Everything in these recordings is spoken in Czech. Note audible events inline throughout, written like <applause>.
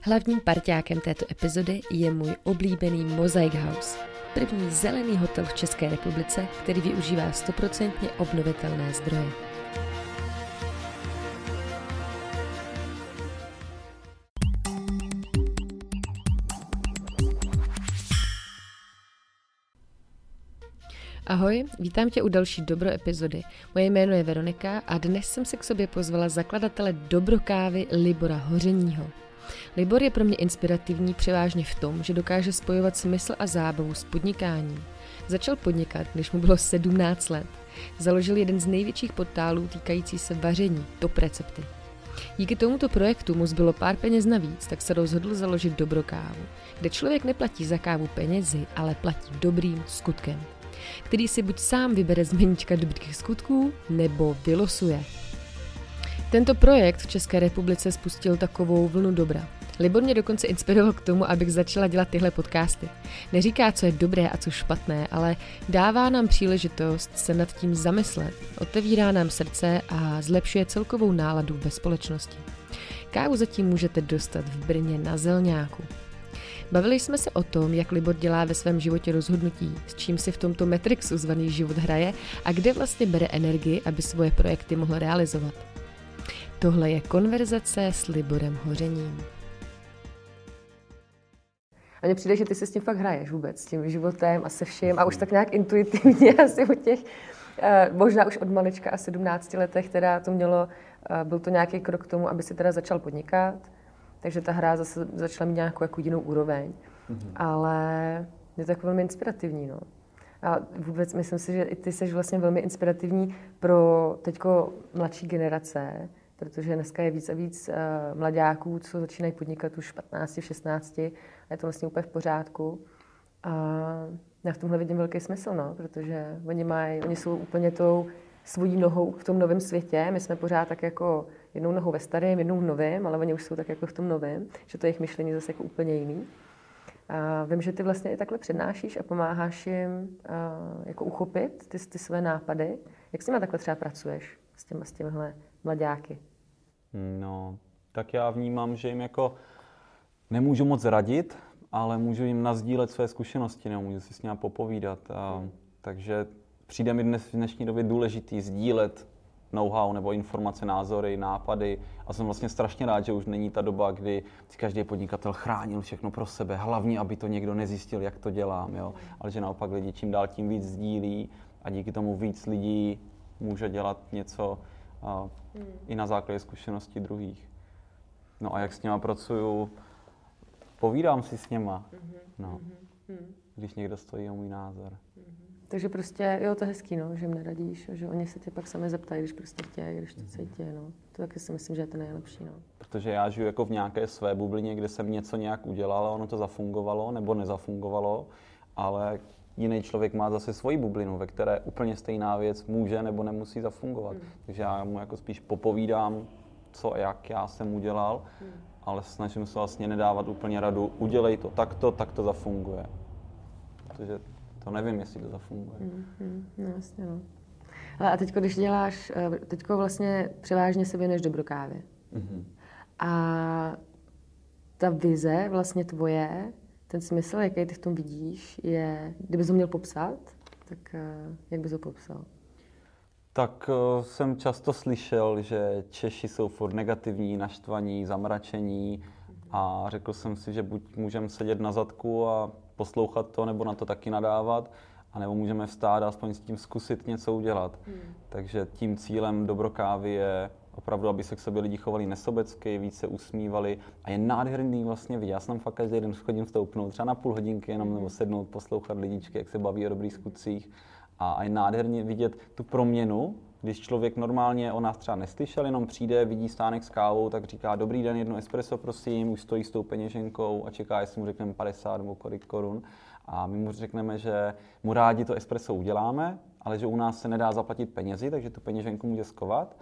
Hlavním parťákem této epizody je můj oblíbený Mosaic House, první zelený hotel v České republice, který využívá stoprocentně obnovitelné zdroje. Ahoj, vítám tě u další Dobro epizody. Moje jméno je Veronika a dnes jsem se k sobě pozvala zakladatele Dobrokávy Libora Hořeního. Libor je pro mě inspirativní převážně v tom, že dokáže spojovat smysl a zábavu s podnikáním. Začal podnikat, když mu bylo 17 let. Založil jeden z největších portálů týkající se vaření, top recepty. Díky tomuto projektu mu zbylo pár peněz navíc, tak se rozhodl založit Dobrokávu, kde člověk neplatí za kávu penězi, ale platí dobrým skutkem, který si buď sám vybere z meníčka dobrých skutků, nebo vylosuje. Tento projekt v České republice spustil takovou vlnu dobra. Libor mě dokonce inspiroval k tomu, abych začala dělat tyhle podcasty. Neříká, co je dobré a co špatné, ale dává nám příležitost se nad tím zamyslet, otevírá nám srdce a zlepšuje celkovou náladu ve společnosti. Kávu zatím můžete dostat v Brně na Zelňáku. Bavili jsme se o tom, jak Libor dělá ve svém životě rozhodnutí, s čím si v tomto Matrixu zvaný život hraje a kde vlastně bere energii, aby svoje projekty mohl realizovat. Tohle je konverzace s Liborem Hořením. A mně přijde, že ty se s tím fakt hraješ vůbec, s tím životem a se vším a už tak nějak intuitivně <laughs> asi u těch, uh, možná už od malička a 17 letech, teda to mělo, uh, byl to nějaký krok k tomu, aby si teda začal podnikat, takže ta hra zase začala mít nějakou jako jinou úroveň, mm-hmm. ale je to jako velmi inspirativní, no. A vůbec myslím si, že i ty jsi vlastně velmi inspirativní pro teďko mladší generace, protože dneska je víc a víc uh, mladáků, co začínají podnikat už 15, 16 a je to vlastně úplně v pořádku. A já v tomhle vidím velký smysl, no, protože oni, mají, oni jsou úplně tou svojí nohou v tom novém světě. My jsme pořád tak jako jednou nohou ve starém, jednou v novém, ale oni už jsou tak jako v tom novém, že to jejich myšlení zase jako úplně jiný. A vím, že ty vlastně i takhle přednášíš a pomáháš jim uh, jako uchopit ty, ty své nápady. Jak s nimi takhle třeba pracuješ s, těma, s těmihle mladáky? No, tak já vnímám, že jim jako nemůžu moc radit, ale můžu jim nazdílet své zkušenosti, nebo můžu si s nimi popovídat. A, takže přijde mi dnes v dnešní době důležitý sdílet know-how nebo informace, názory, nápady. A jsem vlastně strašně rád, že už není ta doba, kdy si každý podnikatel chránil všechno pro sebe, hlavně, aby to někdo nezjistil, jak to dělám, jo? ale že naopak lidi čím dál tím víc sdílí a díky tomu víc lidí může dělat něco a hmm. i na základě zkušeností druhých. No a jak s něma pracuju, povídám si s něma, mm-hmm. no, mm-hmm. když někdo stojí o můj názor. Mm-hmm. Takže prostě, jo, to je hezký, no, že jim neradíš, že oni se tě pak sami zeptají, když prostě chtějí, když to mhm. cítí, no. To taky si myslím, že je to nejlepší, no. Protože já žiju jako v nějaké své bublině, kde jsem něco nějak udělal a ono to zafungovalo nebo nezafungovalo, ale jiný člověk má zase svoji bublinu, ve které úplně stejná věc může nebo nemusí zafungovat. Mm. Takže já mu jako spíš popovídám, co a jak já jsem udělal, mm. ale snažím se vlastně nedávat úplně radu, udělej to takto, tak to zafunguje. Protože to nevím, jestli to zafunguje. Mm, mm, no, jasně, no. Ale a teď, když děláš, eh, teď vlastně převážně se věnuješ dobrokávě. Mm-hmm. A ta vize vlastně tvoje, ten smysl, jaký ty v tom vidíš, je, kdybys ho měl popsat, tak eh, jak bys ho popsal? Tak uh, jsem často slyšel, že Češi jsou furt negativní, naštvaní, zamračení a řekl jsem si, že buď můžeme sedět na zadku a poslouchat to, nebo na to taky nadávat, anebo můžeme vstát a aspoň s tím zkusit něco udělat. Hmm. Takže tím cílem dobrokávy je opravdu, aby se k sobě lidi chovali nesobecky, více usmívali. A je nádherný vlastně vidět. Já jsem fakt každý den chodím stoupnout třeba na půl hodinky jenom nebo sednout, poslouchat lidičky, jak se baví o dobrých skutcích. A, a je nádherně vidět tu proměnu, když člověk normálně o nás třeba neslyšel, jenom přijde, vidí stánek s kávou, tak říká, dobrý den, jedno espresso prosím, už stojí s tou peněženkou a čeká, jestli mu řekneme 50 nebo kolik korun. A my mu řekneme, že mu rádi to espresso uděláme, ale že u nás se nedá zaplatit penězi, takže tu peněženku může skovat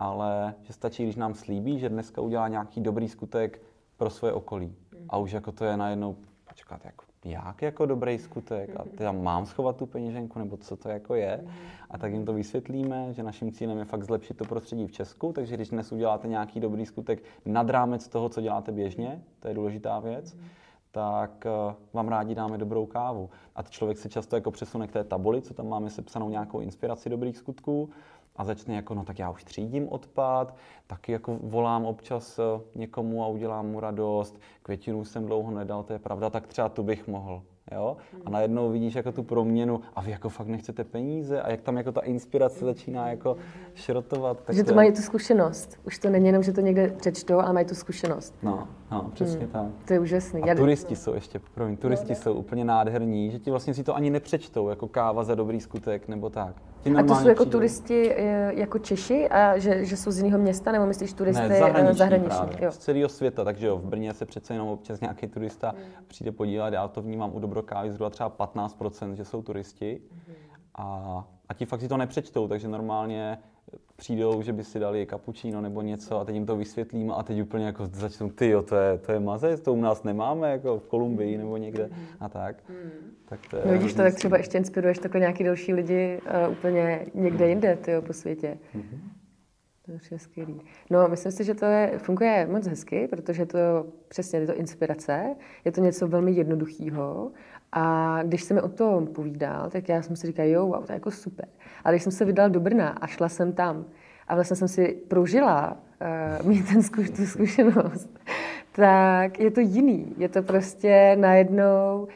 ale že stačí, když nám slíbí, že dneska udělá nějaký dobrý skutek pro svoje okolí. A už jako to je najednou, počkat, jako jak jako dobrý skutek a teda mám schovat tu peněženku, nebo co to jako je. A tak jim to vysvětlíme, že naším cílem je fakt zlepšit to prostředí v Česku, takže když dnes uděláte nějaký dobrý skutek nad rámec toho, co děláte běžně, to je důležitá věc, tak eh, vám rádi dáme dobrou kávu. A člověk se často jako přesune k té tabuli, co tam máme sepsanou nějakou inspiraci dobrých skutků a začne jako, no tak já už třídím odpad, taky jako volám občas eh, někomu a udělám mu radost, květinu jsem dlouho nedal, to je pravda, tak třeba tu bych mohl. Jo? A najednou vidíš jako tu proměnu a vy jako fakt nechcete peníze a jak tam jako ta inspirace začíná jako šrotovat. Tak že to mají tu zkušenost. Už to není jenom, že to někde přečtou, ale mají tu zkušenost. No, no přesně hmm. tak. To je úžasný. A Já turisti jsou ještě, promiň, turisti no, jsou úplně nádherní, že ti vlastně si to ani nepřečtou, jako káva za dobrý skutek nebo tak. A to jsou jako přijdou. turisti eh, jako Češi a že, že jsou z jiného města, nebo myslíš turisty ne, zahraniční, zahraniční Jo. z celého světa, takže jo, v Brně se přece jenom občas nějaký turista mm. přijde podívat, já to vnímám u Dobrokávy zhruba třeba 15%, že jsou turisti mm. a, a ti fakt si to nepřečtou, takže normálně přijdou, že by si dali kapučíno nebo něco a teď jim to vysvětlím a teď úplně jako začnou, ty jo, to je, to je mazec, to u nás nemáme, jako v Kolumbii nebo někde a tak. tak to je no vidíš to, tak třeba ještě inspiruješ takhle nějaký další lidi uh, úplně někde jinde, ty po světě. Mm-hmm. To je skvělý. No, myslím si, že to je, funguje moc hezky, protože to přesně je to inspirace, je to něco velmi jednoduchého a když se mi o tom povídal, tak já jsem si říkal, jo, wow, to je jako super. A když jsem se vydala do Brna a šla jsem tam a vlastně jsem si prožila uh, mít ten zkuš, tu zkušenost, tak je to jiný. Je to prostě najednou,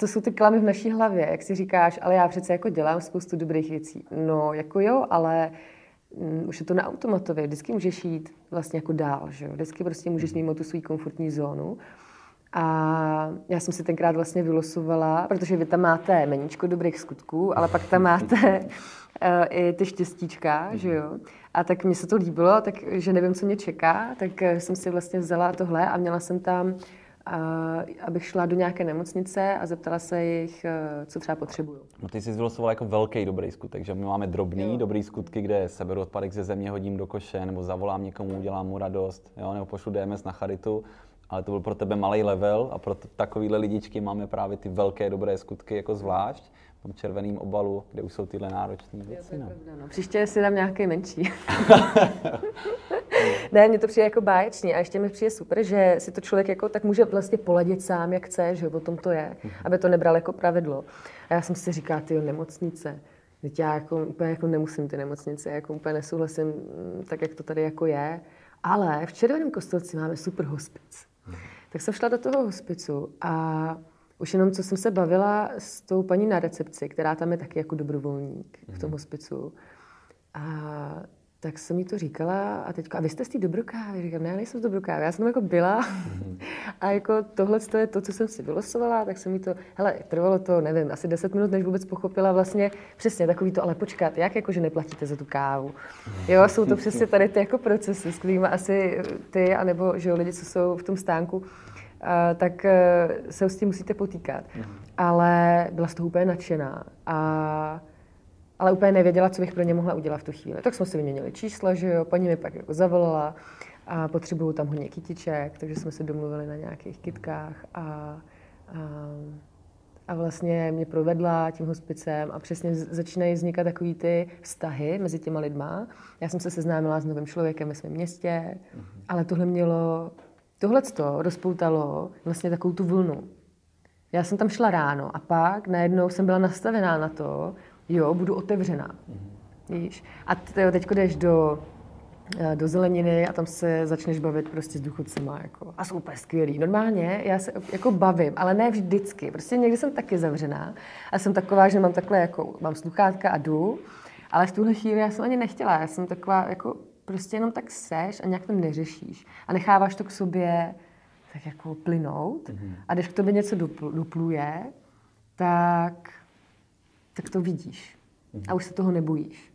to jsou ty klamy v naší hlavě, jak si říkáš, ale já přece jako dělám spoustu dobrých věcí. No, jako jo, ale um, už je to na automatově, vždycky můžeš jít vlastně jako dál, že jo? Vždycky prostě můžeš mimo tu svou komfortní zónu. A já jsem si tenkrát vlastně vylosovala, protože vy tam máte meníčko dobrých skutků, ale pak tam máte uh, <laughs> i ty štěstíčka, že jo. A tak mně se to líbilo, tak, že nevím, co mě čeká, tak eh, jsem si vlastně vzala tohle a měla jsem tam, uh, abych šla do nějaké nemocnice a zeptala se jich, co třeba potřebuju. No ty jsi vylosovala jako velký dobrý skutek, že my máme drobný jo. dobrý skutky, kde seberu odpadek ze země, hodím do koše, nebo zavolám někomu, udělám mu radost, jo, nebo pošlu DMS na charitu ale to byl pro tebe malý level a pro takovýhle lidičky máme právě ty velké dobré skutky jako zvlášť v tom červeném obalu, kde už jsou tyhle náročné věci. No. no. Příště si dám nějaký menší. <laughs> ne, mně to přijde jako báječný a ještě mi přijde super, že si to člověk jako tak může vlastně poladit sám, jak chce, že o tom to je, mhm. aby to nebral jako pravidlo. A já jsem si říkal, ty nemocnice, Teď já jako, úplně jako nemusím ty nemocnice, jako úplně nesouhlasím mm, tak, jak to tady jako je. Ale v Červeném kostelci máme super hospic. Tak jsem šla do toho hospicu a už jenom, co jsem se bavila s tou paní na recepci, která tam je taky jako dobrovolník v tom mhm. hospicu. A tak jsem jí to říkala a teďka, a vy jste z té dobrokávy? Říkám, ne, já nejsem z dobrokávy, já jsem tam jako byla mm-hmm. <laughs> a jako tohle to je to, co jsem si vylosovala, tak jsem jí to, hele, trvalo to, nevím, asi 10 minut, než vůbec pochopila vlastně přesně takový to, ale počkat, jak jako, že neplatíte za tu kávu? Jo, jsou to přesně tady ty jako procesy, s kterými asi ty, anebo že jo, lidi, co jsou v tom stánku, uh, tak uh, se s tím musíte potýkat. Mm-hmm. Ale byla z toho úplně nadšená a ale úplně nevěděla, co bych pro ně mohla udělat v tu chvíli. Tak jsme si vyměnili čísla, že jo, paní mi pak jako zavolala a potřebuju tam hodně kytiček, takže jsme se domluvili na nějakých kytkách a, a, a vlastně mě provedla tím hospicem a přesně začínají vznikat takový ty vztahy mezi těma lidma. Já jsem se seznámila s novým člověkem ve svém městě, mm-hmm. ale tohle mělo, tohle to rozpoutalo vlastně takovou tu vlnu. Já jsem tam šla ráno a pak najednou jsem byla nastavená na to, jo, budu otevřená. Mm-hmm. Víš? A teď jdeš do, eh, do zeleniny a tam se začneš bavit prostě s důchodcema. Jako, a jsou úplně skvělý. Normálně já se jako bavím, ale ne vždycky. Prostě někdy jsem taky zavřená a jsem taková, že mám takhle jako, mám sluchátka a jdu, ale v tuhle chvíli já jsem ani nechtěla. Já jsem taková jako prostě jenom tak seš a nějak to neřešíš. A necháváš to k sobě tak jako plynout. Mm-hmm. A když k tobě něco dupluje, tak tak to vidíš. A mhm. už se toho nebojíš.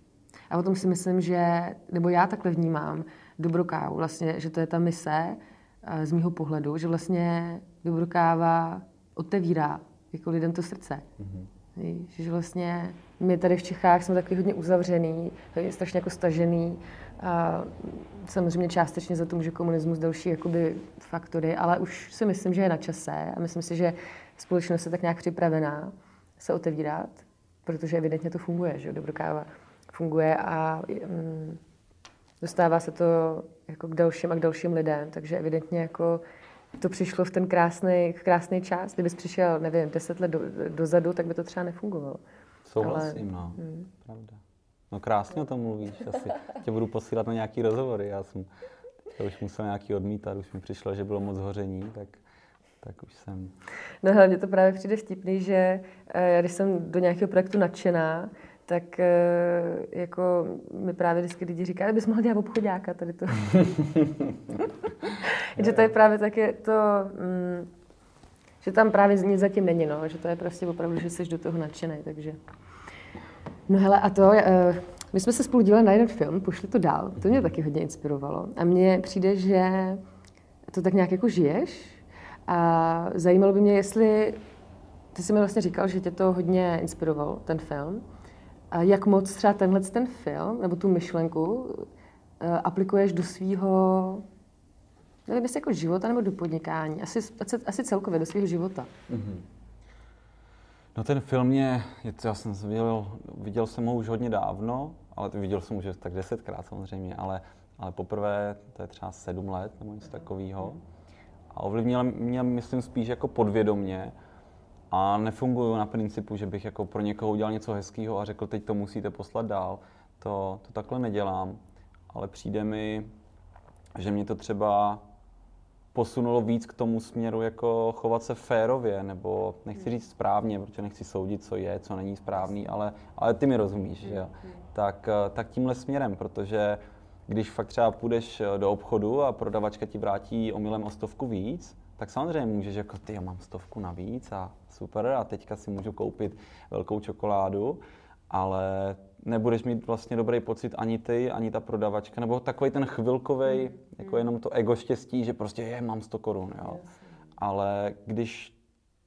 A o tom si myslím, že, nebo já takhle vnímám dobrokávu, vlastně, že to je ta mise eh, z mýho pohledu, že vlastně dobrokáva otevírá jako lidem to srdce. Mm-hmm. Víš, že vlastně my tady v Čechách jsme taky hodně uzavřený, strašně jako stažený a samozřejmě částečně za to může komunismus další jakoby faktory, ale už si myslím, že je na čase a myslím si, že společnost je tak nějak připravená se otevírat, protože evidentně to funguje, že dobrokáva funguje a mm, dostává se to jako k dalším a k dalším lidem, takže evidentně jako to přišlo v ten krásný, krásný čas. Kdybys přišel, nevím, deset let do, dozadu, tak by to třeba nefungovalo. Souhlasím, Ale, no. Hmm. Pravda. No krásně o tom mluvíš. Asi tě budu posílat na nějaký rozhovory. Já jsem já už musel nějaký odmítat, už mi přišlo, že bylo moc hoření, tak, tak už jsem... No hlavně to právě přijde vtipný, že eh, když jsem do nějakého projektu nadšená, tak eh, jako mi právě vždycky lidi říkají, bys mohl dělat obchodáka tady to. <laughs> že to je právě také to, mm, že tam právě nic zatím není, no, že to je prostě opravdu, že jsi do toho nadšený, takže. No hele, a to, uh, my jsme se spolu díleli na jeden film, pošli to dál, to mě taky hodně inspirovalo. A mně přijde, že to tak nějak jako žiješ a zajímalo by mě, jestli, ty jsi mi vlastně říkal, že tě to hodně inspiroval, ten film, a jak moc třeba tenhle ten film, nebo tu myšlenku, uh, aplikuješ do svého nevím, jestli jako života nebo do podnikání, asi, asi celkově do svého života. Mm-hmm. No ten film mě, já jsem viděl, viděl jsem ho už hodně dávno, ale viděl jsem už tak desetkrát samozřejmě, ale, ale poprvé to je třeba sedm let nebo něco takového. A ovlivnil mě, myslím, spíš jako podvědomně a nefunguju na principu, že bych jako pro někoho udělal něco hezkého a řekl, teď to musíte poslat dál. To, to takhle nedělám, ale přijde mi, že mě to třeba posunulo víc k tomu směru, jako chovat se férově, nebo nechci hmm. říct správně, protože nechci soudit, co je, co není správný, ale, ale ty mi rozumíš, že jo? Tak, eh, tak tímhle směrem, protože když fakt třeba půjdeš eh, do obchodu a prodavačka ti vrátí omylem o stovku víc, tak samozřejmě můžeš jako ty, já mám stovku navíc a super a teďka si můžu koupit velkou čokoládu, ale nebudeš mít vlastně dobrý pocit ani ty, ani ta prodavačka, nebo takový ten chvilkový, mm. jako jenom to ego štěstí, že prostě je, mám 100 korun, jo. Yes. Ale když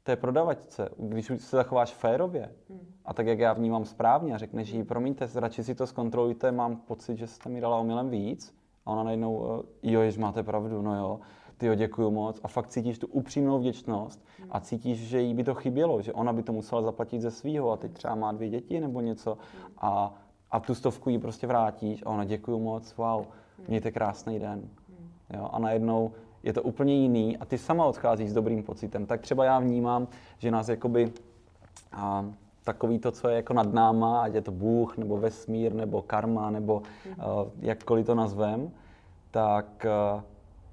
té prodavačce, když se zachováš férově mm. a tak, jak já vnímám správně a řekneš jí, promiňte, radši si to zkontrolujte, mám pocit, že jste mi dala omylem víc. A ona najednou, jo, jež máte pravdu, no jo, ty jo, děkuju moc. A fakt cítíš tu upřímnou vděčnost a cítíš, že jí by to chybělo, že ona by to musela zaplatit ze svýho a teď třeba má dvě děti nebo něco. A, a tu stovku jí prostě vrátíš a ona děkuju moc, wow, mějte krásný den. Jo, a najednou je to úplně jiný a ty sama odcházíš s dobrým pocitem. Tak třeba já vnímám, že nás jakoby a, takový to, co je jako nad náma, ať je to Bůh, nebo vesmír, nebo karma, nebo uh, jakkoliv to nazvem, tak uh,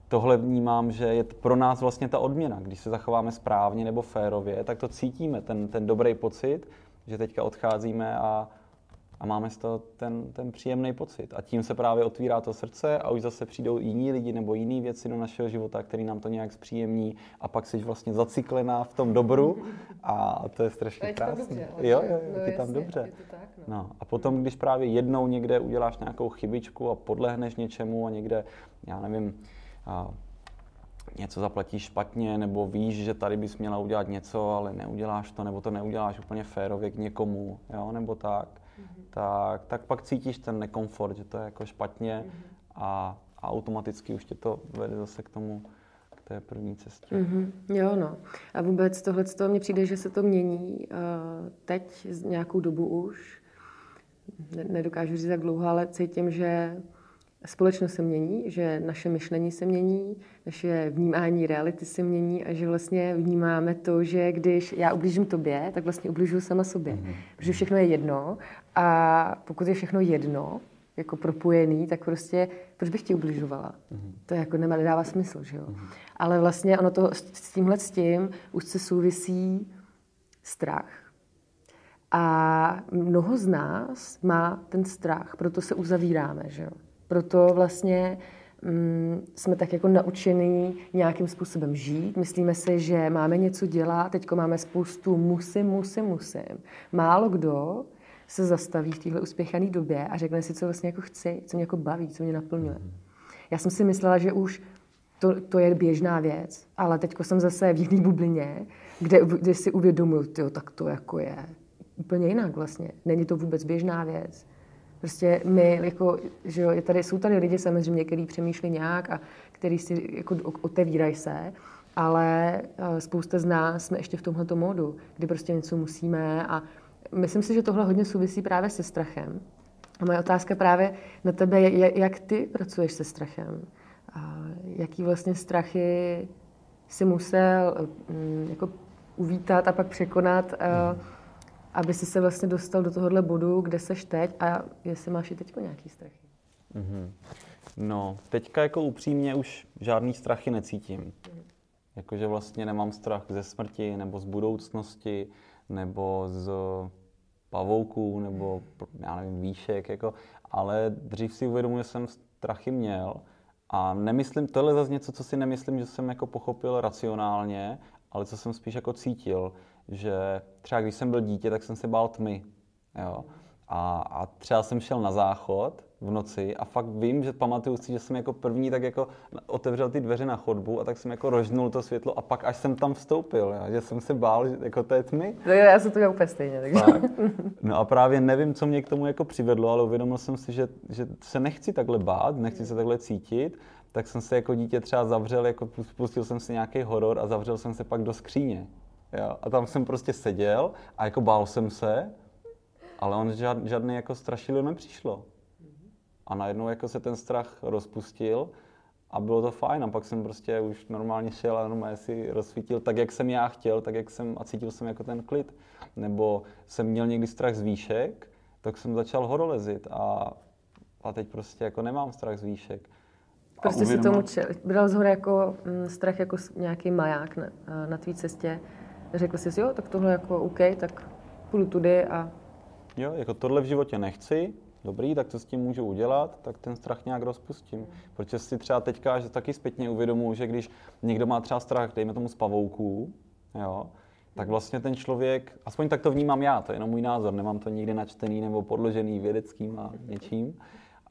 tohle vnímám, že je pro nás vlastně ta odměna. Když se zachováme správně nebo férově, tak to cítíme, ten, ten dobrý pocit, že teďka odcházíme a, a máme z toho ten, ten příjemný pocit. A tím se právě otvírá to srdce a už zase přijdou jiní lidi nebo jiné věci do našeho života, který nám to nějak zpříjemní a pak jsi vlastně zaciklená v tom dobru a to je strašně krásné. Jo, jo, jo, no, je tam dobře. Je to tak, no. no. A potom, když právě jednou někde uděláš nějakou chybičku a podlehneš něčemu a někde, já nevím, něco zaplatíš špatně, nebo víš, že tady bys měla udělat něco, ale neuděláš to, nebo to neuděláš úplně férově k někomu, jo, nebo tak, mm-hmm. tak, tak pak cítíš ten nekomfort, že to je jako špatně mm-hmm. a, a automaticky už tě to vede zase k tomu, k té první cestě. Mm-hmm. Jo, no. A vůbec tohle to mně přijde, že se to mění uh, teď nějakou dobu už. Ne, nedokážu říct jak dlouho, ale cítím, že společnost se mění, že naše myšlení se mění, naše vnímání reality se mění a že vlastně vnímáme to, že když já ublížím tobě, tak vlastně ublížuji sama sobě. Mm-hmm. Protože všechno je jedno a pokud je všechno jedno, jako propojený, tak prostě proč bych ti ubližovala? Mm-hmm. To jako nemá, nedává smysl, že jo? Mm-hmm. Ale vlastně ono to s tímhle s tím už se souvisí strach. A mnoho z nás má ten strach, proto se uzavíráme, že jo? Proto vlastně mm, jsme tak jako naučení nějakým způsobem žít. Myslíme si, že máme něco dělat, teď máme spoustu musím, musím, musím. Málo kdo se zastaví v téhle uspěchané době a řekne si, co vlastně jako chci, co mě jako baví, co mě naplňuje. Já jsem si myslela, že už to, to je běžná věc, ale teď jsem zase v jiné bublině, kde, kde si uvědomuju, tyjo, tak to jako je úplně jinak vlastně. Není to vůbec běžná věc. Prostě my, jako, že jo, je tady, jsou tady lidi samozřejmě, kteří přemýšlí nějak a kteří si jako otevírají se, ale eh, spousta z nás jsme ještě v tomhle módu, kdy prostě něco musíme a myslím si, že tohle hodně souvisí právě se strachem. A moje otázka právě na tebe je, jak ty pracuješ se strachem? A jaký vlastně strachy si musel mm, jako uvítat a pak překonat, mm. Aby si se vlastně dostal do tohohle bodu, kde seš teď a jestli máš i teď nějaký strachy? Mm-hmm. No, teďka jako upřímně už žádný strachy necítím. Mm. Jakože vlastně nemám strach ze smrti, nebo z budoucnosti, nebo z pavouků, nebo já nevím, výšek, jako, ale dřív si uvědomuji, že jsem strachy měl a nemyslím, tohle zase něco, co si nemyslím, že jsem jako pochopil racionálně, ale co jsem spíš jako cítil, že třeba když jsem byl dítě, tak jsem se bál tmy. Jo. A, a třeba jsem šel na záchod v noci a fakt vím, že pamatuju si, že jsem jako první tak jako otevřel ty dveře na chodbu a tak jsem jako rožnul to světlo a pak až jsem tam vstoupil, jo, že jsem se bál, že jako té tmy. No já jsem to měl úplně stejně. Takže. No a právě nevím, co mě k tomu jako přivedlo, ale uvědomil jsem si, že, že se nechci takhle bát, nechci se takhle cítit, tak jsem se jako dítě třeba zavřel, jako pustil jsem si nějaký horor a zavřel jsem se pak do skříně. Jo? A tam jsem prostě seděl a jako bál jsem se, ale on žád, žádný jako strašidlo nepřišlo. A najednou jako se ten strach rozpustil a bylo to fajn. A pak jsem prostě už normálně šel a normálně si rozsvítil tak, jak jsem já chtěl, tak, jak jsem a cítil jsem jako ten klid. Nebo jsem měl někdy strach z výšek, tak jsem začal horolezit a, a teď prostě jako nemám strach z výšek. Prostě si tomu čel. Bral z hora jako m, mm, strach jako nějaký maják na, na tvý cestě. Řekl jsi, jo, tak tohle jako OK, tak půjdu tudy a... Jo, jako tohle v životě nechci, dobrý, tak co s tím můžu udělat, tak ten strach nějak rozpustím. Protože si třeba teďka, že taky zpětně uvědomuji, že když někdo má třeba strach, dejme tomu z pavouků, jo, tak vlastně ten člověk, aspoň tak to vnímám já, to je jenom můj názor, nemám to nikdy načtený nebo podložený vědeckým a něčím,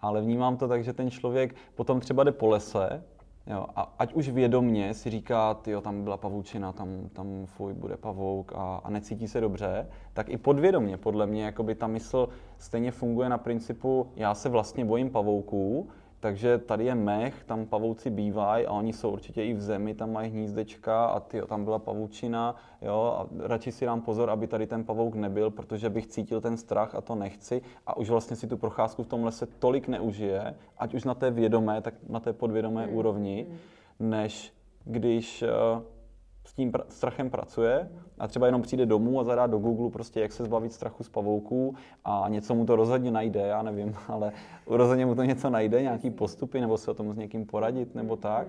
ale vnímám to tak, že ten člověk potom třeba jde po lese Jo, a ať už vědomně si říká, jo, tam byla pavučina, tam, tam fuj, bude pavouk a, a necítí se dobře, tak i podvědomně podle mě jakoby ta mysl stejně funguje na principu, já se vlastně bojím pavouků, takže tady je mech, tam pavouci bývají a oni jsou určitě i v zemi, tam mají hnízdečka a tyjo, tam byla pavučina, jo, a radši si dám pozor, aby tady ten pavouk nebyl, protože bych cítil ten strach a to nechci a už vlastně si tu procházku v tom lese tolik neužije, ať už na té vědomé, tak na té podvědomé mm. úrovni, mm. než když uh, s tím pr- strachem pracuje a třeba jenom přijde domů a zadá do Google prostě, jak se zbavit strachu z pavouků a něco mu to rozhodně najde, já nevím, <laughs> ale rozhodně mu to něco najde, nějaký postupy, nebo se o tom s někým poradit, nebo tak.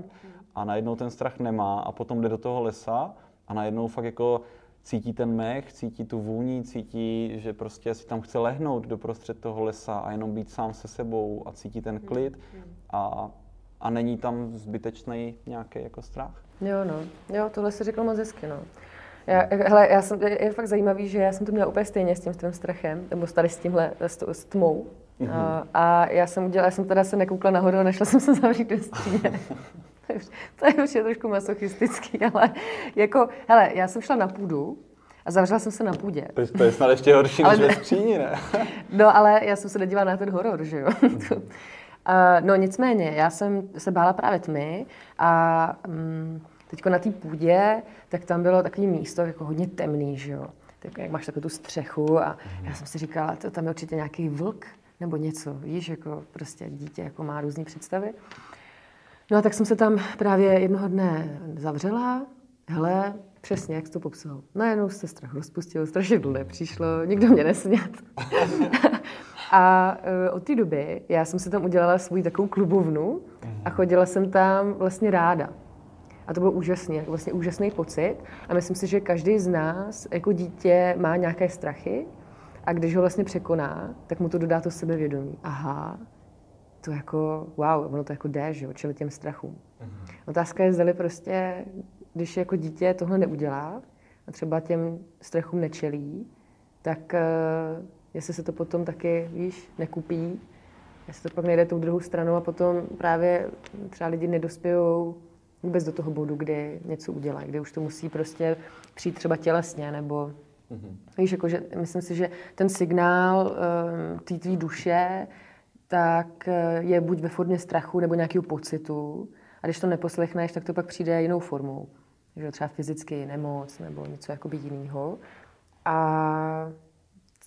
A najednou ten strach nemá a potom jde do toho lesa a najednou fakt jako cítí ten mech, cítí tu vůni, cítí, že prostě si tam chce lehnout do prostřed toho lesa a jenom být sám se sebou a cítí ten klid a, a není tam zbytečný nějaký jako strach. Jo, no. Jo, tohle si řekl moc hezky, no. Já, hele, já jsem, je fakt zajímavý, že já jsem to měla úplně stejně s tím svým strachem, nebo tady s tímhle, s, s tmou. Mm-hmm. A, a, já jsem udělala, já jsem teda se nekoukla nahoru a nešla jsem se zavřít do skříně. <laughs> to je už je trošku masochistický, ale jako, hele, já jsem šla na půdu a zavřela jsem se na půdě. To je, to je snad ještě horší než ve skříni, ne? <laughs> no, ale já jsem se nedívala na ten horor, že jo. <laughs> Uh, no nicméně, já jsem se bála právě tmy a um, teďko na té půdě, tak tam bylo takové místo jako hodně temný, že jo. Tak jak máš takovou tu střechu a já jsem si říkala, to tam je určitě nějaký vlk nebo něco, víš, jako prostě dítě jako má různé představy. No a tak jsem se tam právě jednoho dne zavřela, hele, přesně, jak jsi to popsal. Najednou se strach rozpustil, strašidlo nepřišlo, nikdo mě nesnět. <laughs> A uh, od té doby já jsem si tam udělala svůj takovou klubovnu a chodila jsem tam vlastně ráda. A to bylo úžasný, vlastně úžasný pocit. A myslím si, že každý z nás jako dítě má nějaké strachy a když ho vlastně překoná, tak mu to dodá to sebevědomí. Aha, to jako, wow, ono to jako jde, že jo, čili těm strachům. Mm-hmm. Otázka je, zda prostě, když jako dítě tohle neudělá a třeba těm strachům nečelí, tak uh, jestli se to potom taky, víš, nekupí, jestli to pak nejde tou druhou stranou a potom právě třeba lidi nedospějou vůbec do toho bodu, kdy něco udělají, kde už to musí prostě přijít třeba tělesně nebo Mm-hmm. Víš, jako, že myslím si, že ten signál um, té tvý duše tak eh, je buď ve formě strachu nebo nějakého pocitu. A když to neposlechneš, tak to pak přijde jinou formou. Že třeba fyzicky nemoc nebo něco jakoby jiného. A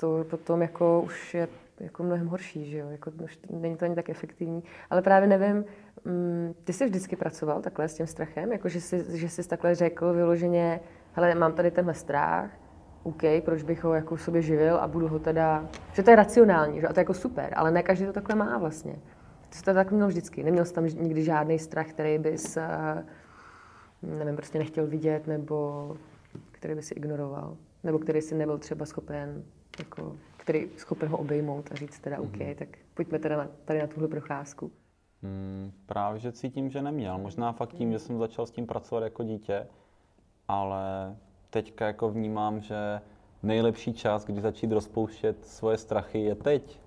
to potom jako už je jako mnohem horší, že jo? Jako, už není to ani tak efektivní. Ale právě nevím, mm, ty jsi vždycky pracoval takhle s tím strachem, jako že jsi, že jsi takhle řekl vyloženě, hele, mám tady tenhle strach, OK, proč bych ho jako sobě živil a budu ho teda, že to je racionální, že? a to je jako super, ale ne každý to takhle má vlastně. Ty jsi to tak měl vždycky, neměl jsi tam nikdy žádný strach, který bys, eh, nevím, prostě nechtěl vidět, nebo který by si ignoroval, nebo který si nebyl třeba schopen, jako, který schopen ho obejmout a říct teda OK, mm-hmm. tak pojďme teda na, tady na tuhle procházku. Hmm, právě, že cítím, že neměl. Možná fakt tím, že jsem začal s tím pracovat jako dítě, ale teďka jako vnímám, že nejlepší čas, kdy začít rozpouštět svoje strachy, je teď.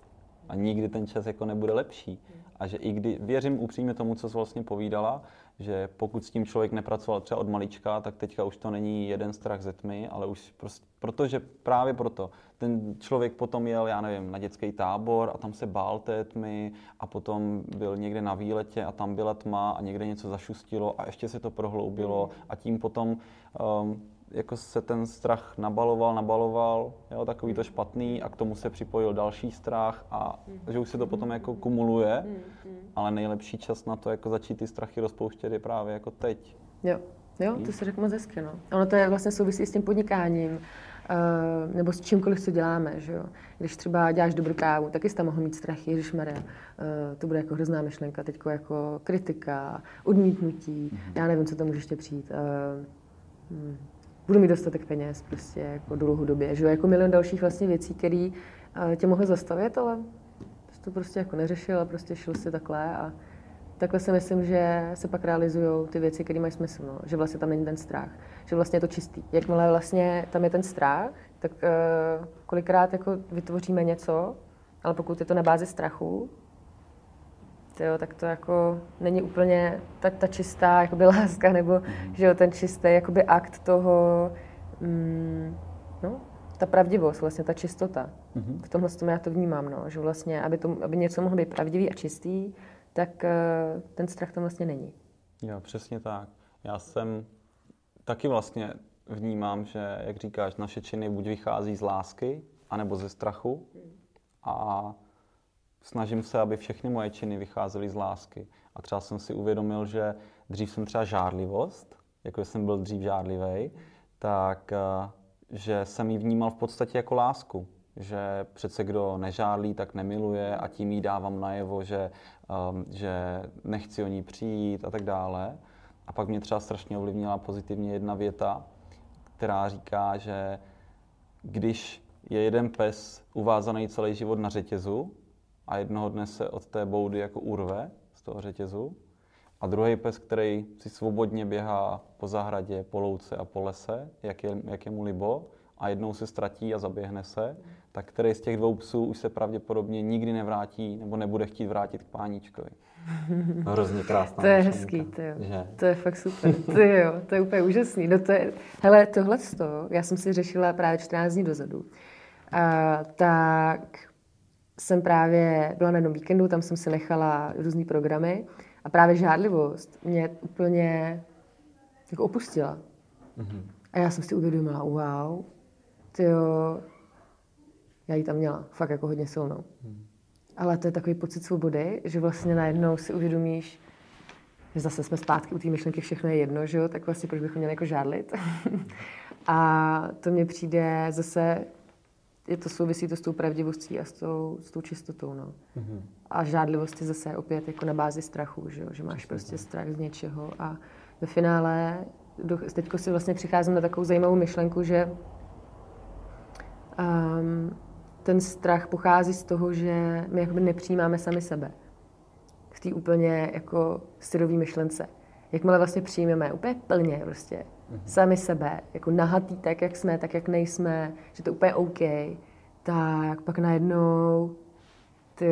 A nikdy ten čas jako nebude lepší. A že i kdy, věřím upřímně tomu, co jsi vlastně povídala, že pokud s tím člověk nepracoval třeba od malička, tak teďka už to není jeden strach ze tmy, ale už prostě, protože právě proto ten člověk potom jel, já nevím, na dětský tábor a tam se bál té tmy a potom byl někde na výletě a tam byla tma a někde něco zašustilo a ještě se to prohloubilo a tím potom um, jako se ten strach nabaloval, nabaloval, jo, takový to špatný a k tomu se připojil další strach a mm. že už se to potom jako kumuluje, mm. ale nejlepší čas na to jako začít ty strachy rozpouštět je právě jako teď. Jo, jo, to se řekl moc hezky, no. Ono to je vlastně souvisí s tím podnikáním, uh, nebo s čímkoliv, co děláme, že jo. Když třeba děláš dobrou kávu, taky jsi tam mohl mít strachy, Maria, uh, to bude jako hrozná myšlenka, teď jako kritika, odmítnutí, mm. já nevím, co to může ještě přijít. Uh, hmm budu mít dostatek peněz prostě jako dlouhodobě, že jo, jako milion dalších vlastně věcí, které eh, tě mohly zastavit, ale to prostě jako neřešil a prostě šel si takhle a takhle si myslím, že se pak realizují ty věci, které mají smysl, no. že vlastně tam není ten strach, že vlastně je to čistý. Jakmile vlastně tam je ten strach, tak uh, kolikrát jako vytvoříme něco, ale pokud je to na bázi strachu, tyjo, tak to jako není úplně ta, ta čistá jakoby <laughs> láska, nebo že jo, ten čistý jakoby akt toho, mm, no, ta pravdivost, vlastně ta čistota. Mm-hmm. V tomhle tom já to vnímám, no, že vlastně, aby, to, aby něco mohlo být pravdivý a čistý, tak uh, ten strach tam vlastně není. Jo, přesně tak. Já jsem taky vlastně vnímám, že, jak říkáš, naše činy buď vychází z lásky, anebo ze strachu. A snažím se, aby všechny moje činy vycházely z lásky. A třeba jsem si uvědomil, že dřív jsem třeba žárlivost, jako jsem byl dřív žárlivý, tak eh, že jsem ji vnímal v podstatě jako lásku. Že přece kdo nežárlí, tak nemiluje a tím jí dávám najevo, že, um, že nechci o ní přijít a tak dále. A pak mě třeba strašně ovlivnila pozitivně jedna věta, která říká, že když je jeden pes uvázaný celý život na řetězu, a jednoho dne se od té boudy jako urve z toho řetězu. A druhý pes, který si svobodně běhá po zahradě, po louce a po lese, jak je, jak je mu libo, a jednou se ztratí a zaběhne se, tak který z těch dvou psů už se pravděpodobně nikdy nevrátí nebo nebude chtít vrátit k páníčkovi. Hrozně krásná To je myšlenka, hezký, to, jo. Že? to je fakt super. To je, jo, to je úplně úžasný. No to je, hele, tohle já jsem si řešila právě 14 dní dozadu. A, tak jsem právě byla na jednom víkendu, tam jsem si nechala různé programy a právě žádlivost mě úplně jako opustila. Mm-hmm. A já jsem si uvědomila, wow, tyjo, já ji tam měla fakt jako hodně silnou. Mm. Ale to je takový pocit svobody, že vlastně najednou si uvědomíš, že zase jsme zpátky u té myšlenky, všechno je jedno, že jo, tak vlastně proč bychom měli jako žádlit. <laughs> a to mně přijde zase je to souvisí to s tou pravdivostí a s tou, s tou čistotou. No. Mm-hmm. A žádlivost je zase opět jako na bázi strachu, že, jo? že máš prostě strach z něčeho. A ve finále, teď si vlastně přicházím na takovou zajímavou myšlenku, že um, ten strach pochází z toho, že my jakoby nepřijímáme sami sebe. V té úplně jako syrový myšlence. Jakmile vlastně přijmeme úplně plně prostě mm-hmm. sami sebe, jako nahatý tak, jak jsme, tak, jak nejsme, že to je úplně OK, tak pak najednou ty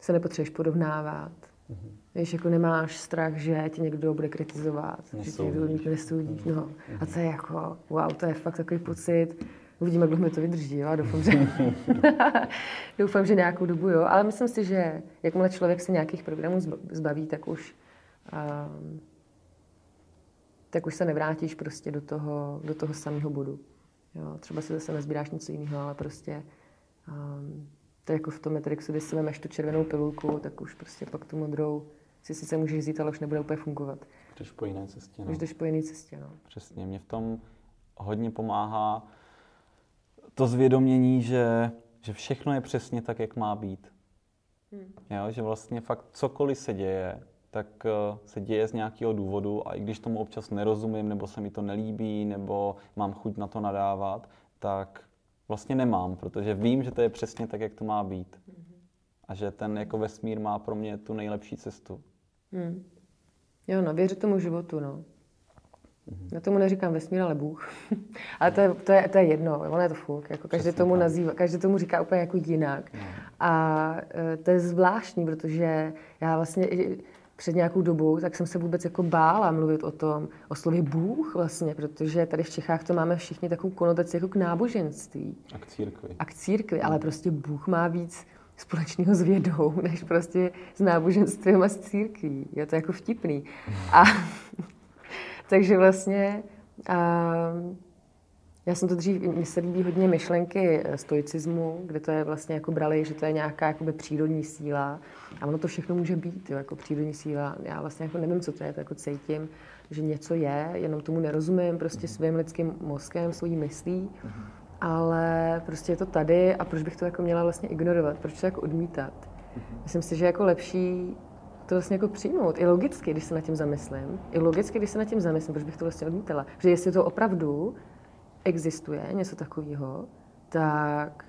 se nepotřebuješ porovnávat. Mm-hmm. Víš, jako nemáš strach, že tě někdo bude kritizovat, že tě někdo někdo nesoudí. No. A to je jako, wow, to je fakt takový pocit. Uvidíme, jak dlouho mi to vydrží, jo, a doufám, že, <laughs> <laughs> doufám, že nějakou dobu, jo. Ale myslím si, že jakmile člověk se nějakých programů zbaví, tak už, um, tak už se nevrátíš prostě do toho, do toho samého bodu. Jo. Třeba si zase nezbíráš něco jiného, ale prostě um, to je jako v tom Matrixu, když si vemeš tu červenou pilulku, tak už prostě pak tu modrou si sice můžeš vzít, ale už nebude úplně fungovat. Jdeš po jiné cestě. No. Už jdeš po jiné cestě, no. Přesně, mě v tom hodně pomáhá to zvědomění, že, že všechno je přesně tak, jak má být. Hmm. Jo, že vlastně fakt cokoliv se děje, tak uh, se děje z nějakého důvodu a i když tomu občas nerozumím, nebo se mi to nelíbí, nebo mám chuť na to nadávat, tak vlastně nemám, protože vím, že to je přesně tak, jak to má být. Hmm. A že ten jako vesmír má pro mě tu nejlepší cestu. Hmm. Jo, no, věřit tomu životu, no. Mm-hmm. Já tomu neříkám vesmír, ale Bůh. <laughs> ale to je, to, je, to je jedno, ono je to fuk. Jako každý tomu nazývá, každý tomu říká úplně jako jinak. No. A e, to je zvláštní, protože já vlastně před nějakou dobou, tak jsem se vůbec jako bála mluvit o tom, o slově Bůh vlastně, protože tady v Čechách to máme všichni takovou konotaci jako k náboženství. A k církvi. A k církvi, ale prostě Bůh má víc společného s vědou, <laughs> než prostě s náboženstvím a s církví. Je to jako vtipný. A <laughs> takže vlastně a, já jsem to dřív, mně se líbí hodně myšlenky stoicismu, kde to je vlastně jako brali, že to je nějaká jakoby přírodní síla a ono to všechno může být, jo, jako přírodní síla. Já vlastně jako nevím, co to je, to jako cítím, že něco je, jenom tomu nerozumím prostě svým lidským mozkem, svojí myslí, ale prostě je to tady a proč bych to jako měla vlastně ignorovat, proč to jako odmítat. Myslím si, že je jako lepší to vlastně jako přijmout. I logicky, když se nad tím zamyslím. I logicky, když se nad tím zamyslím, proč bych to vlastně odmítala. Že jestli to opravdu existuje, něco takového, tak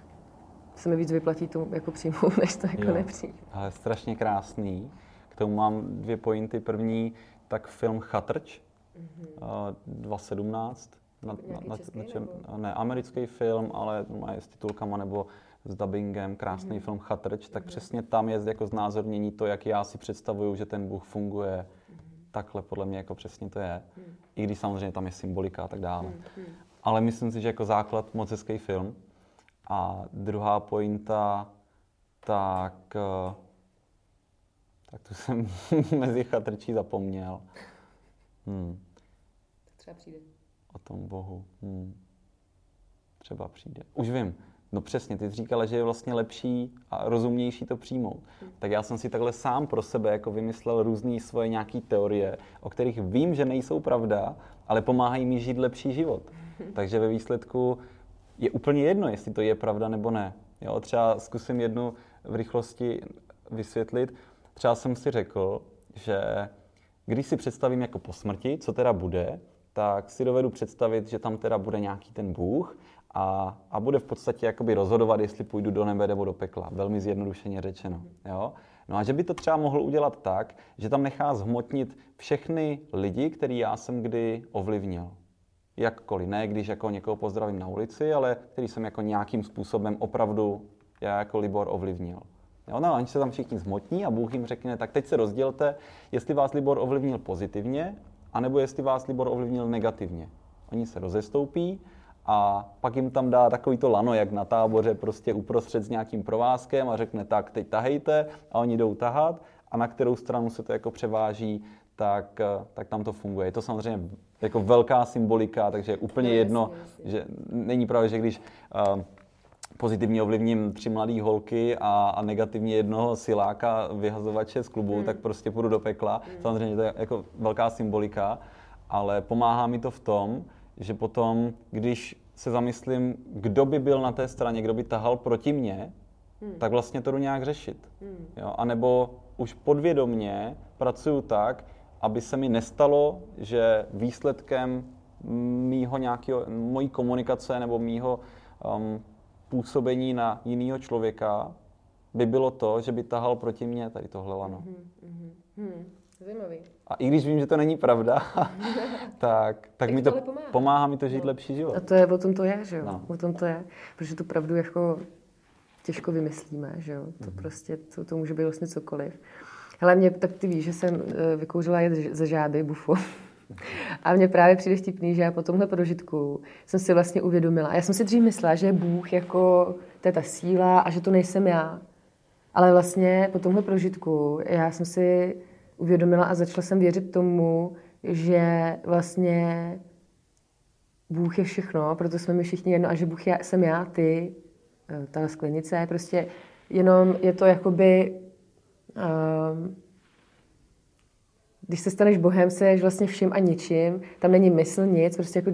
se mi víc vyplatí to jako přijmout, <laughs> než to jako jo. Ale strašně krásný. K tomu mám dvě pointy. První, tak film Chatrč, mm-hmm. 2017. Na, na, na, na čem, ne, americký film, ale má s titulkama nebo s dubbingem, krásný mm-hmm. film Chatrč, tak mm-hmm. přesně tam je jako znázornění to, jak já si představuju, že ten Bůh funguje. Mm-hmm. Takhle podle mě jako přesně to je. Mm-hmm. I když samozřejmě tam je symbolika a tak dále. Mm-hmm. Ale myslím si, že jako základ moc hezký film. A druhá pointa, tak, eh, tak tu jsem <laughs> mezi chatrčí zapomněl. Hmm. Třeba přijde. O tom Bohu. Hmm. Třeba přijde. Už vím. No přesně, ty jsi říkala, že je vlastně lepší a rozumnější to přijmout. Hmm. Tak já jsem si takhle sám pro sebe jako vymyslel různé svoje nějaké teorie, o kterých vím, že nejsou pravda, ale pomáhají mi žít lepší život. Hmm. Takže ve výsledku je úplně jedno, jestli to je pravda nebo ne. Jo, třeba zkusím jednu v rychlosti vysvětlit. Třeba jsem si řekl, že když si představím jako po smrti, co teda bude, tak si dovedu představit, že tam teda bude nějaký ten Bůh a, a bude v podstatě jakoby rozhodovat, jestli půjdu do nebe nebo do pekla. Velmi zjednodušeně řečeno. Jo? No a že by to třeba mohl udělat tak, že tam nechá zhmotnit všechny lidi, který já jsem kdy ovlivnil. Jakkoliv, ne když jako někoho pozdravím na ulici, ale který jsem jako nějakým způsobem opravdu já jako Libor ovlivnil. Jo, no, oni se tam všichni zmotní a Bůh jim řekne, tak teď se rozdělte, jestli vás Libor ovlivnil pozitivně, anebo jestli vás Libor ovlivnil negativně. Oni se rozestoupí a pak jim tam dá takový to lano, jak na táboře, prostě uprostřed s nějakým provázkem a řekne, tak teď tahejte a oni jdou tahat a na kterou stranu se to jako převáží, tak, tak tam to funguje. Je to samozřejmě jako velká symbolika, takže je úplně jedno, že není pravda, že když uh, pozitivně ovlivním tři mladé holky a, a negativně jednoho siláka vyhazovače z klubu, hmm. tak prostě půjdu do pekla. Hmm. Samozřejmě to je jako velká symbolika, ale pomáhá mi to v tom, že potom, když se zamyslím, kdo by byl na té straně, kdo by tahal proti mně, hmm. tak vlastně to jdu nějak řešit. Hmm. Jo? A nebo už podvědomně pracuju tak, aby se mi nestalo, že výsledkem mýho nějakého, mojí komunikace nebo mýho um, působení na jiného člověka by bylo to, že by tahal proti mně tady tohle lano. Mm-hmm. Hmm. Zajímavý. A i když vím, že to není pravda, <laughs> tak, tak mi to, pomáhá. pomáhá mi to žít no. lepší život. A to je, o tom to je, že jo? No. O tom to je. Protože tu pravdu jako těžko vymyslíme, že jo? To mm-hmm. prostě, to, to může být vlastně cokoliv. Ale mě, tak ty víš, že jsem eh, vykouřila jet ze žáby, bufu. A mně právě přijde vtipný, že já po tomhle prožitku jsem si vlastně uvědomila. Já jsem si dřív myslela, že Bůh jako to je ta síla a že to nejsem já. Ale vlastně po tomhle prožitku já jsem si uvědomila a začala jsem věřit tomu, že vlastně Bůh je všechno, proto jsme my všichni jedno a že Bůh je, jsem já, ty, eh, ta sklenice, prostě jenom je to jakoby, když se staneš Bohem, jsi vlastně vším a ničím, tam není mysl, nic, prostě jako,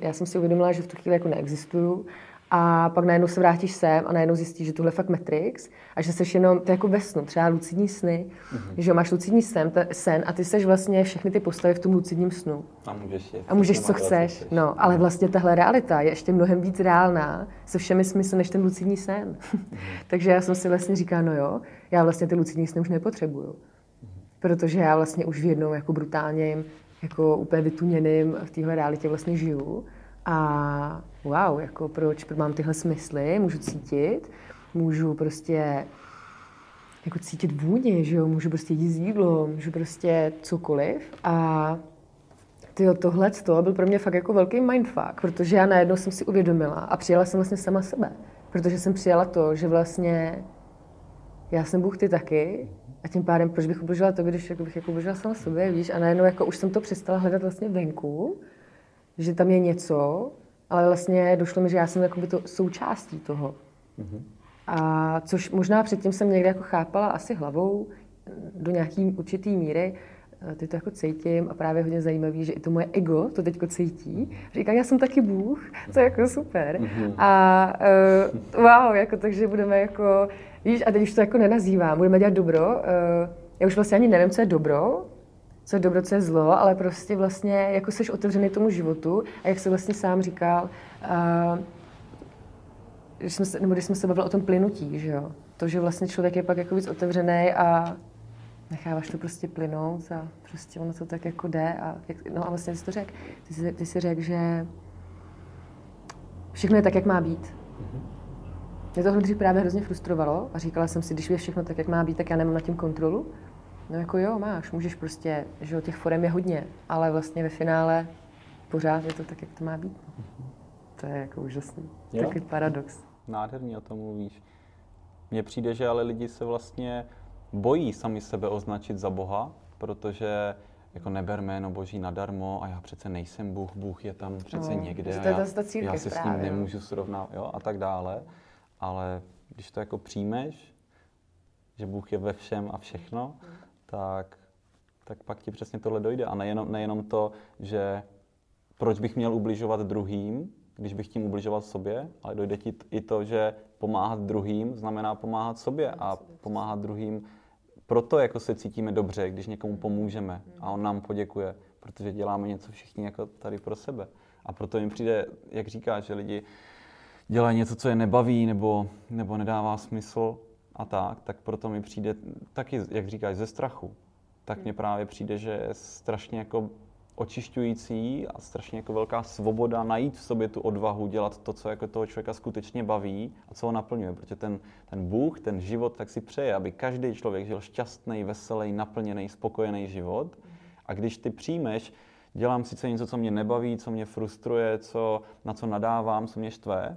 já jsem si uvědomila, že v tu chvíli jako neexistuju a pak najednou se vrátíš sem a najednou zjistíš, že tohle je fakt Matrix a že jsi jenom, to je jako ve snu, třeba lucidní sny, mm-hmm. že máš lucidní sen, t- sen a ty jsi vlastně všechny ty postavy v tom lucidním snu. A můžeš je. A můžeš, co chceš. chceš. No, ale vlastně tahle realita je ještě mnohem víc reálná se všemi smysly než ten lucidní sen. Mm-hmm. <laughs> Takže já jsem si vlastně říkala, no jo, já vlastně ty lucidní sny už nepotřebuju. Mm-hmm. Protože já vlastně už v jednou jako brutálně jako úplně vytuněným v téhle realitě vlastně žiju. A wow, jako proč mám tyhle smysly, můžu cítit, můžu prostě jako cítit vůně, že jo, můžu prostě jíst jídlo, můžu prostě cokoliv. A tyjo, tohle to byl pro mě fakt jako velký mindfuck, protože já najednou jsem si uvědomila a přijala jsem vlastně sama sebe, protože jsem přijala to, že vlastně já jsem Bůh, ty taky, a tím pádem, proč bych ubližila to, když jako bych jako ubližila sama sobě, víš, a najednou jako už jsem to přestala hledat vlastně venku, že tam je něco, ale vlastně došlo mi, že já jsem jakoby to součástí toho. Mm-hmm. A což možná předtím jsem někde jako chápala asi hlavou do nějaký určitý míry, ty to jako cítím a právě hodně zajímavý, že i to moje ego to teďko cítí. Říká, já jsem taky Bůh, to je jako super. Mm-hmm. A uh, wow, jako takže budeme jako, víš, a teď už to jako nenazývám, budeme dělat dobro. Uh, já už vlastně ani nevím, co je dobro, co je dobro, co je zlo, ale prostě vlastně jako jsi otevřený tomu životu a jak se vlastně sám říkal, uh, když jsme se, nebo když jsme se bavili o tom plynutí, že jo? To, že vlastně člověk je pak jako víc otevřený a necháváš to prostě plynout a prostě ono to tak jako jde a, jak, no a vlastně jsi to řekl, ty jsi, ty jsi řekl, že všechno je tak, jak má být. Mm-hmm. Mě to dřív právě hrozně frustrovalo a říkala jsem si, když je všechno tak, jak má být, tak já nemám nad tím kontrolu. No jako jo, máš, můžeš prostě, že jo, těch forem je hodně, ale vlastně ve finále pořád je to tak, jak to má být. To je jako úžasný. Jo? Takový paradox. Nádherně o tom mluvíš. Mně přijde, že ale lidi se vlastně bojí sami sebe označit za Boha, protože jako neber jméno Boží nadarmo a já přece nejsem Bůh, Bůh je tam přece no, někde a já, já se s ním nemůžu srovnávat jo, a tak dále. Ale když to jako přijmeš, že Bůh je ve všem a všechno, mm tak, tak pak ti přesně tohle dojde. A nejenom, nejenom to, že proč bych měl ubližovat druhým, když bych tím ubližoval sobě, ale dojde ti i to, že pomáhat druhým znamená pomáhat sobě a pomáhat druhým proto jako se cítíme dobře, když někomu pomůžeme a on nám poděkuje, protože děláme něco všichni jako tady pro sebe. A proto mi přijde, jak říkáš, že lidi dělají něco, co je nebaví nebo, nebo nedává smysl, a tak, tak proto mi přijde taky, jak říkáš, ze strachu. Tak mně hmm. právě přijde, že je strašně jako očišťující a strašně jako velká svoboda najít v sobě tu odvahu dělat to, co jako toho člověka skutečně baví a co ho naplňuje. Protože ten, ten Bůh, ten život, tak si přeje, aby každý člověk žil šťastný, veselý, naplněný, spokojený život. A když ty přijmeš, dělám sice něco, co mě nebaví, co mě frustruje, co, na co nadávám, co mě štve,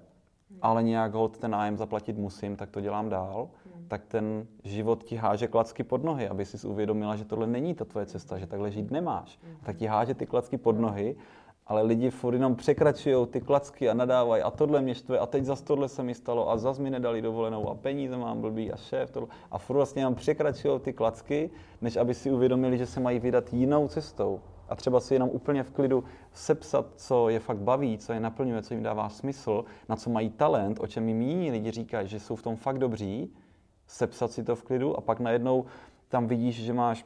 ale nějak hod ten nájem zaplatit musím, tak to dělám dál, hmm. Tak ten život ti háže klacky pod nohy, aby si uvědomila, že tohle není ta tvoje cesta, že takhle žít nemáš. Hmm. Tak ti háže ty klacky pod nohy, ale lidi furt jenom překračují ty klacky a nadávají a tohle mě štve a teď za tohle se mi stalo a zas mi nedali dovolenou a peníze mám blbý a šéf tohle. A furt vlastně jenom překračují ty klacky, než aby si uvědomili, že se mají vydat jinou cestou a třeba si jenom úplně v klidu sepsat, co je fakt baví, co je naplňuje, co jim dává smysl, na co mají talent, o čem jim jiní lidi říkají, že jsou v tom fakt dobří, sepsat si to v klidu a pak najednou tam vidíš, že máš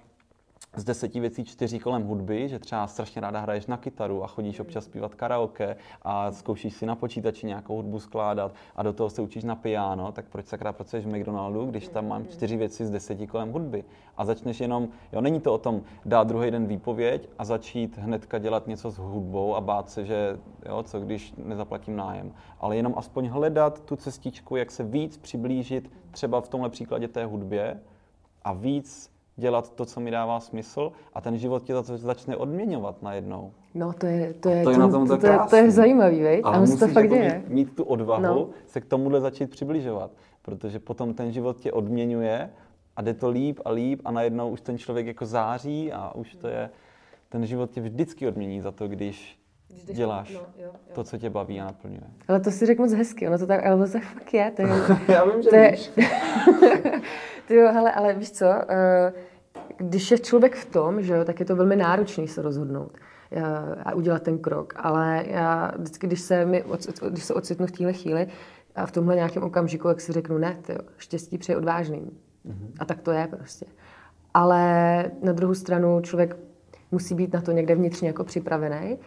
z deseti věcí čtyři kolem hudby, že třeba strašně ráda hraješ na kytaru a chodíš občas zpívat karaoke a zkoušíš si na počítači nějakou hudbu skládat a do toho se učíš na piano, tak proč sakra pracuješ v McDonaldu, když tam mám čtyři věci z deseti kolem hudby? A začneš jenom, jo, není to o tom dát druhý den výpověď a začít hnedka dělat něco s hudbou a bát se, že jo, co když nezaplatím nájem, ale jenom aspoň hledat tu cestičku, jak se víc přiblížit třeba v tomhle příkladě té hudbě a víc dělat to, co mi dává smysl a ten život tě za to začne odměňovat najednou. No to je, to je, to je, na tom to, to, je, to je zajímavý, vej? Ale musíš to fakt jako děje. Mít, mít tu odvahu no. se k tomuhle začít přibližovat, protože potom ten život tě odměňuje a jde to líp a líp a najednou už ten člověk jako září a už to je, ten život tě vždycky odmění za to, když když děláš no, jo, jo. to, co tě baví a naplňuje. Ale to si řekl moc hezky, ono to tak, ale to tak fakt je. To je <laughs> Já vím, že to víš. <laughs> ty jo, hele, ale víš co, eh, když je člověk v tom, že jo, tak je to velmi náročný se rozhodnout eh, a udělat ten krok. Ale já vždycky, když se, mi, když se ocitnu v téhle chvíli a v tomhle nějakém okamžiku, jak si řeknu, ne, tyjo, štěstí přeje odvážným. Mm-hmm. A tak to je prostě. Ale na druhou stranu člověk musí být na to někde vnitřně jako připravený.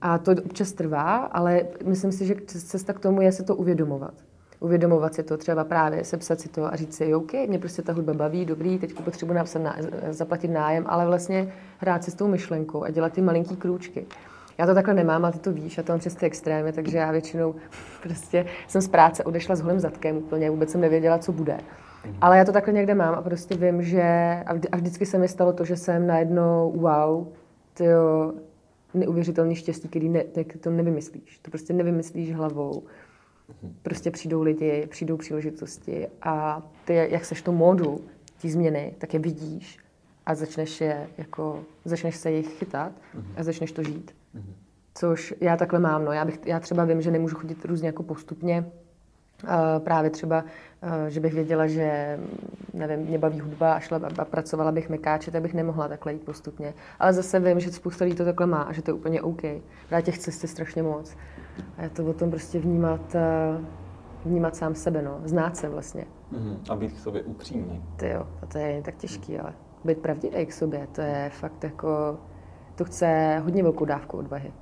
A to občas trvá, ale myslím si, že cesta k tomu je se to uvědomovat. Uvědomovat si to, třeba právě sepsat si to a říct si, OK, mě prostě ta hudba baví, dobrý, teď potřebuji napsat na, zaplatit nájem, ale vlastně hrát si s tou myšlenkou a dělat ty malinký krůčky. Já to takhle nemám, ale ty to víš, já to mám přes ty extrémy, takže já většinou <laughs> prostě jsem z práce odešla s holým zadkem úplně, vůbec jsem nevěděla, co bude. Ale já to takhle někde mám a prostě vím, že a vždycky se mi stalo to, že jsem najednou, wow, tyjo, neuvěřitelný štěstí, který ne, to nevymyslíš. To prostě nevymyslíš hlavou. Prostě přijdou lidi, přijdou příležitosti a ty, jak seš to módu, ty změny, tak je vidíš a začneš, je, jako, začneš se jich chytat a začneš to žít. Což já takhle mám. No. Já, bych, já třeba vím, že nemůžu chodit různě jako postupně, právě třeba, že bych věděla, že nevím, mě baví hudba a šla a pracovala bych mekáče, tak bych nemohla takhle jít postupně. Ale zase vím, že spousta lidí to takhle má a že to je úplně OK. Právě těch cest je strašně moc. A je to o tom prostě vnímat, vnímat sám sebe, no. znát se vlastně. Mm-hmm. A být k sobě upřímný. Ty jo, a to je tak těžký, ale být pravdivý k sobě, to je fakt jako, to chce hodně velkou dávku odvahy.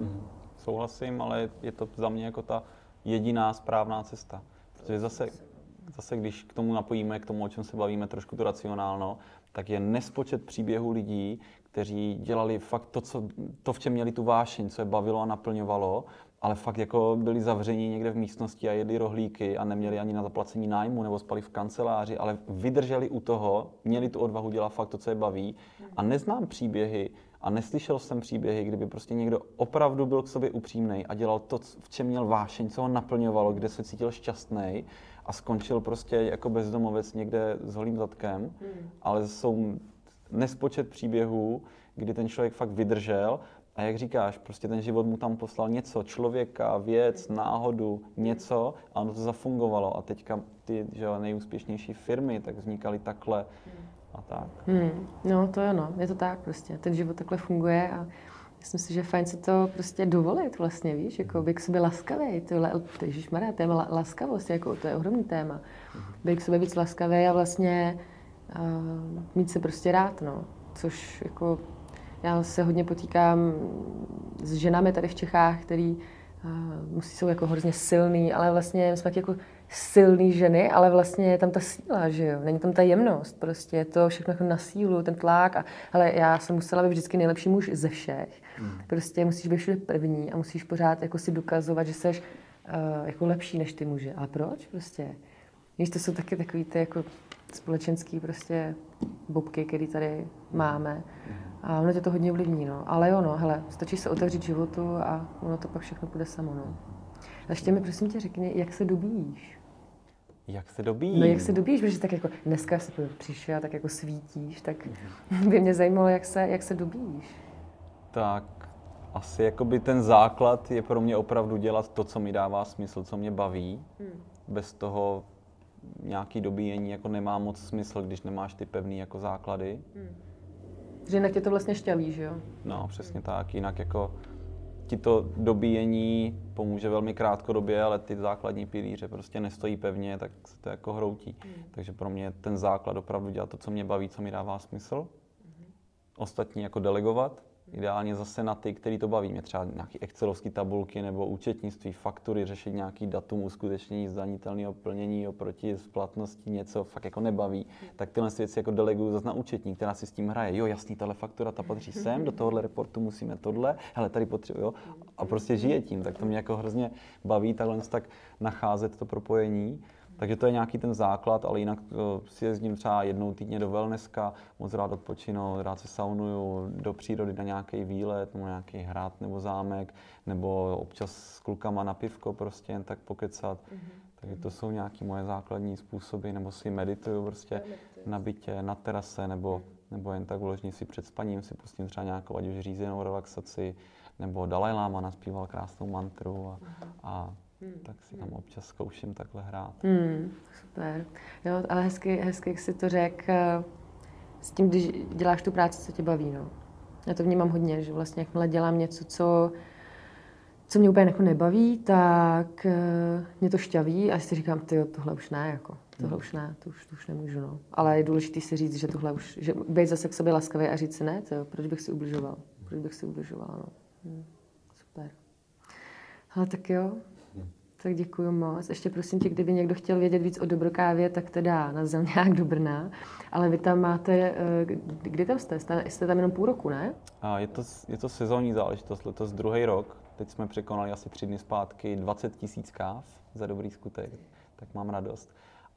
Mm-hmm. Souhlasím, ale je to za mě jako ta jediná správná cesta. Protože zase, zase když k tomu napojíme, k tomu, o čem se bavíme, trošku to racionálno, tak je nespočet příběhů lidí, kteří dělali fakt to, co, to, v čem měli tu vášeň, co je bavilo a naplňovalo, ale fakt jako byli zavření někde v místnosti a jedli rohlíky a neměli ani na zaplacení nájmu nebo spali v kanceláři, ale vydrželi u toho, měli tu odvahu dělat fakt to, co je baví. A neznám příběhy, a neslyšel jsem příběhy, kdyby prostě někdo opravdu byl k sobě upřímný a dělal to, v čem měl vášeň, co ho naplňovalo, kde se cítil šťastný a skončil prostě jako bezdomovec někde s holým zadkem. Hmm. Ale jsou nespočet příběhů, kdy ten člověk fakt vydržel a jak říkáš, prostě ten život mu tam poslal něco, člověka, věc, náhodu, něco a ono to zafungovalo. A teďka ty že nejúspěšnější firmy tak vznikaly takhle. Hmm a tak. Hmm, no to je ono, je to tak prostě. Ten život takhle funguje a myslím si, že fajn se to prostě dovolit vlastně, víš, jako být k sobě laskavý, tohle, ježišmarja, téma laskavost, jako to je ohromný téma. Být k sobě víc laskavý a vlastně uh, mít se prostě rád, no. Což jako já se hodně potýkám s ženami tady v Čechách, který uh, musí jsou jako hrozně silný, ale vlastně jsme jako silný ženy, ale vlastně je tam ta síla, že jo? Není tam ta jemnost, prostě je to všechno jako na sílu, ten tlak. A, ale já jsem musela být vždycky nejlepší muž ze všech. Hmm. Prostě musíš být všude první a musíš pořád jako si dokazovat, že jsi uh, jako lepší než ty muže. Ale proč prostě? Víš, to jsou taky takový ty jako společenský prostě bobky, které tady máme. A ono tě to hodně ovlivní, no. Ale jo, no, hele, stačí se otevřít životu a ono to pak všechno půjde samo, no. A ještě mi prosím tě řekni, jak se dobíjíš? Jak se dobíjíš? No jak se dobíjíš, protože tak jako dneska si přišel, tak jako svítíš, tak <laughs> by mě zajímalo, jak se, jak se dobíjíš. Tak asi jakoby ten základ je pro mě opravdu dělat to, co mi dává smysl, co mě baví. Hmm. Bez toho nějaký dobíjení jako nemá moc smysl, když nemáš ty pevný jako základy. Hmm. Že jinak tě to vlastně šťaví, že jo? No, přesně tak. Jinak jako ti to dobíjení pomůže velmi krátkodobě, ale ty základní pilíře prostě nestojí pevně, tak se to jako hroutí. Mm. Takže pro mě ten základ opravdu dělat to, co mě baví, co mi dává smysl. Mm. Ostatní jako delegovat Ideálně zase na ty, který to baví. Mě třeba nějaké excelovské tabulky nebo účetnictví, faktury, řešit nějaký datum uskutečnění zdanitelného plnění oproti splatnosti, něco fakt jako nebaví. Tak tyhle věci jako deleguju zase na účetní, která si s tím hraje. Jo, jasný, tahle faktura, ta patří sem, do tohohle reportu musíme tohle, hele, tady potřebuji, jo. A prostě žije tím, tak to mě jako hrozně baví takhle tak nacházet to propojení. Takže to je nějaký ten základ, ale jinak uh, si jezdím třeba jednou týdně do wellnesska, moc rád odpočinu, rád se saunuju, do přírody na nějaký výlet, nebo nějaký hrad nebo zámek, nebo občas s klukama na pivko prostě jen tak pokecat. Mm-hmm. Takže to jsou nějaké moje základní způsoby, nebo si medituju prostě na bytě, na terase, nebo, nebo jen tak vložně si před spaním si pustím třeba nějakou, ať už řízenou relaxaci, nebo Dalai Lama naspíval krásnou mantru a, a Hmm. tak si tam občas zkouším takhle hrát. Hmm, super. Jo, ale hezky, hezky jak si to řekl, eh, s tím, když děláš tu práci, co tě baví. No. Já to vnímám hodně, že vlastně jakmile dělám něco, co, co mě úplně jako nebaví, tak uh, mě to šťaví a si říkám, ty tohle už ne, jako, tohle hmm. už ne, to už, to už nemůžu. No. Ale je důležité si říct, že tohle už, že být zase k sobě laskavý a říct si ne, to, proč bych si ubližoval, proč bych si ubližoval, no. Hmm, super. Ale tak jo, tak děkuji moc. Ještě prosím tě, kdyby někdo chtěl vědět víc o Dobrokávě, tak teda na nějak do Brna. Ale vy tam máte, eh, kdy tam jste? Jste tam jenom půl roku, ne? A je, to, je to sezónní záležitost, letos druhý rok. Teď jsme překonali asi tři dny zpátky 20 tisíc káv za dobrý skutek, tak mám radost.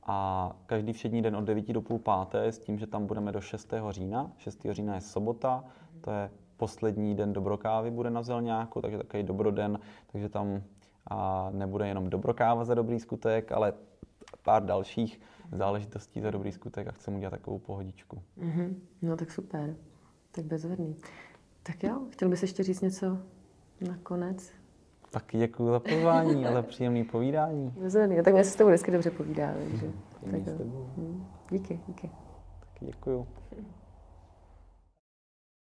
A každý všední den od 9 do půl páté s tím, že tam budeme do 6. října. 6. října je sobota, to je poslední den dobrokávy bude na Zelňáku, takže takový dobroden, takže tam a nebude jenom dobrokáva za dobrý skutek, ale pár dalších záležitostí za dobrý skutek a chceme udělat takovou pohodičku. Mm-hmm. No tak super, tak bezvedný. Tak jo, chtěl bys ještě říct něco nakonec? Tak děkuji za pozvání a za příjemné povídání. Bezvedný, tak mě se s tebou vždycky dobře povídá. Takže, mm, tak, s tebou. Díky, díky. Tak děkuju.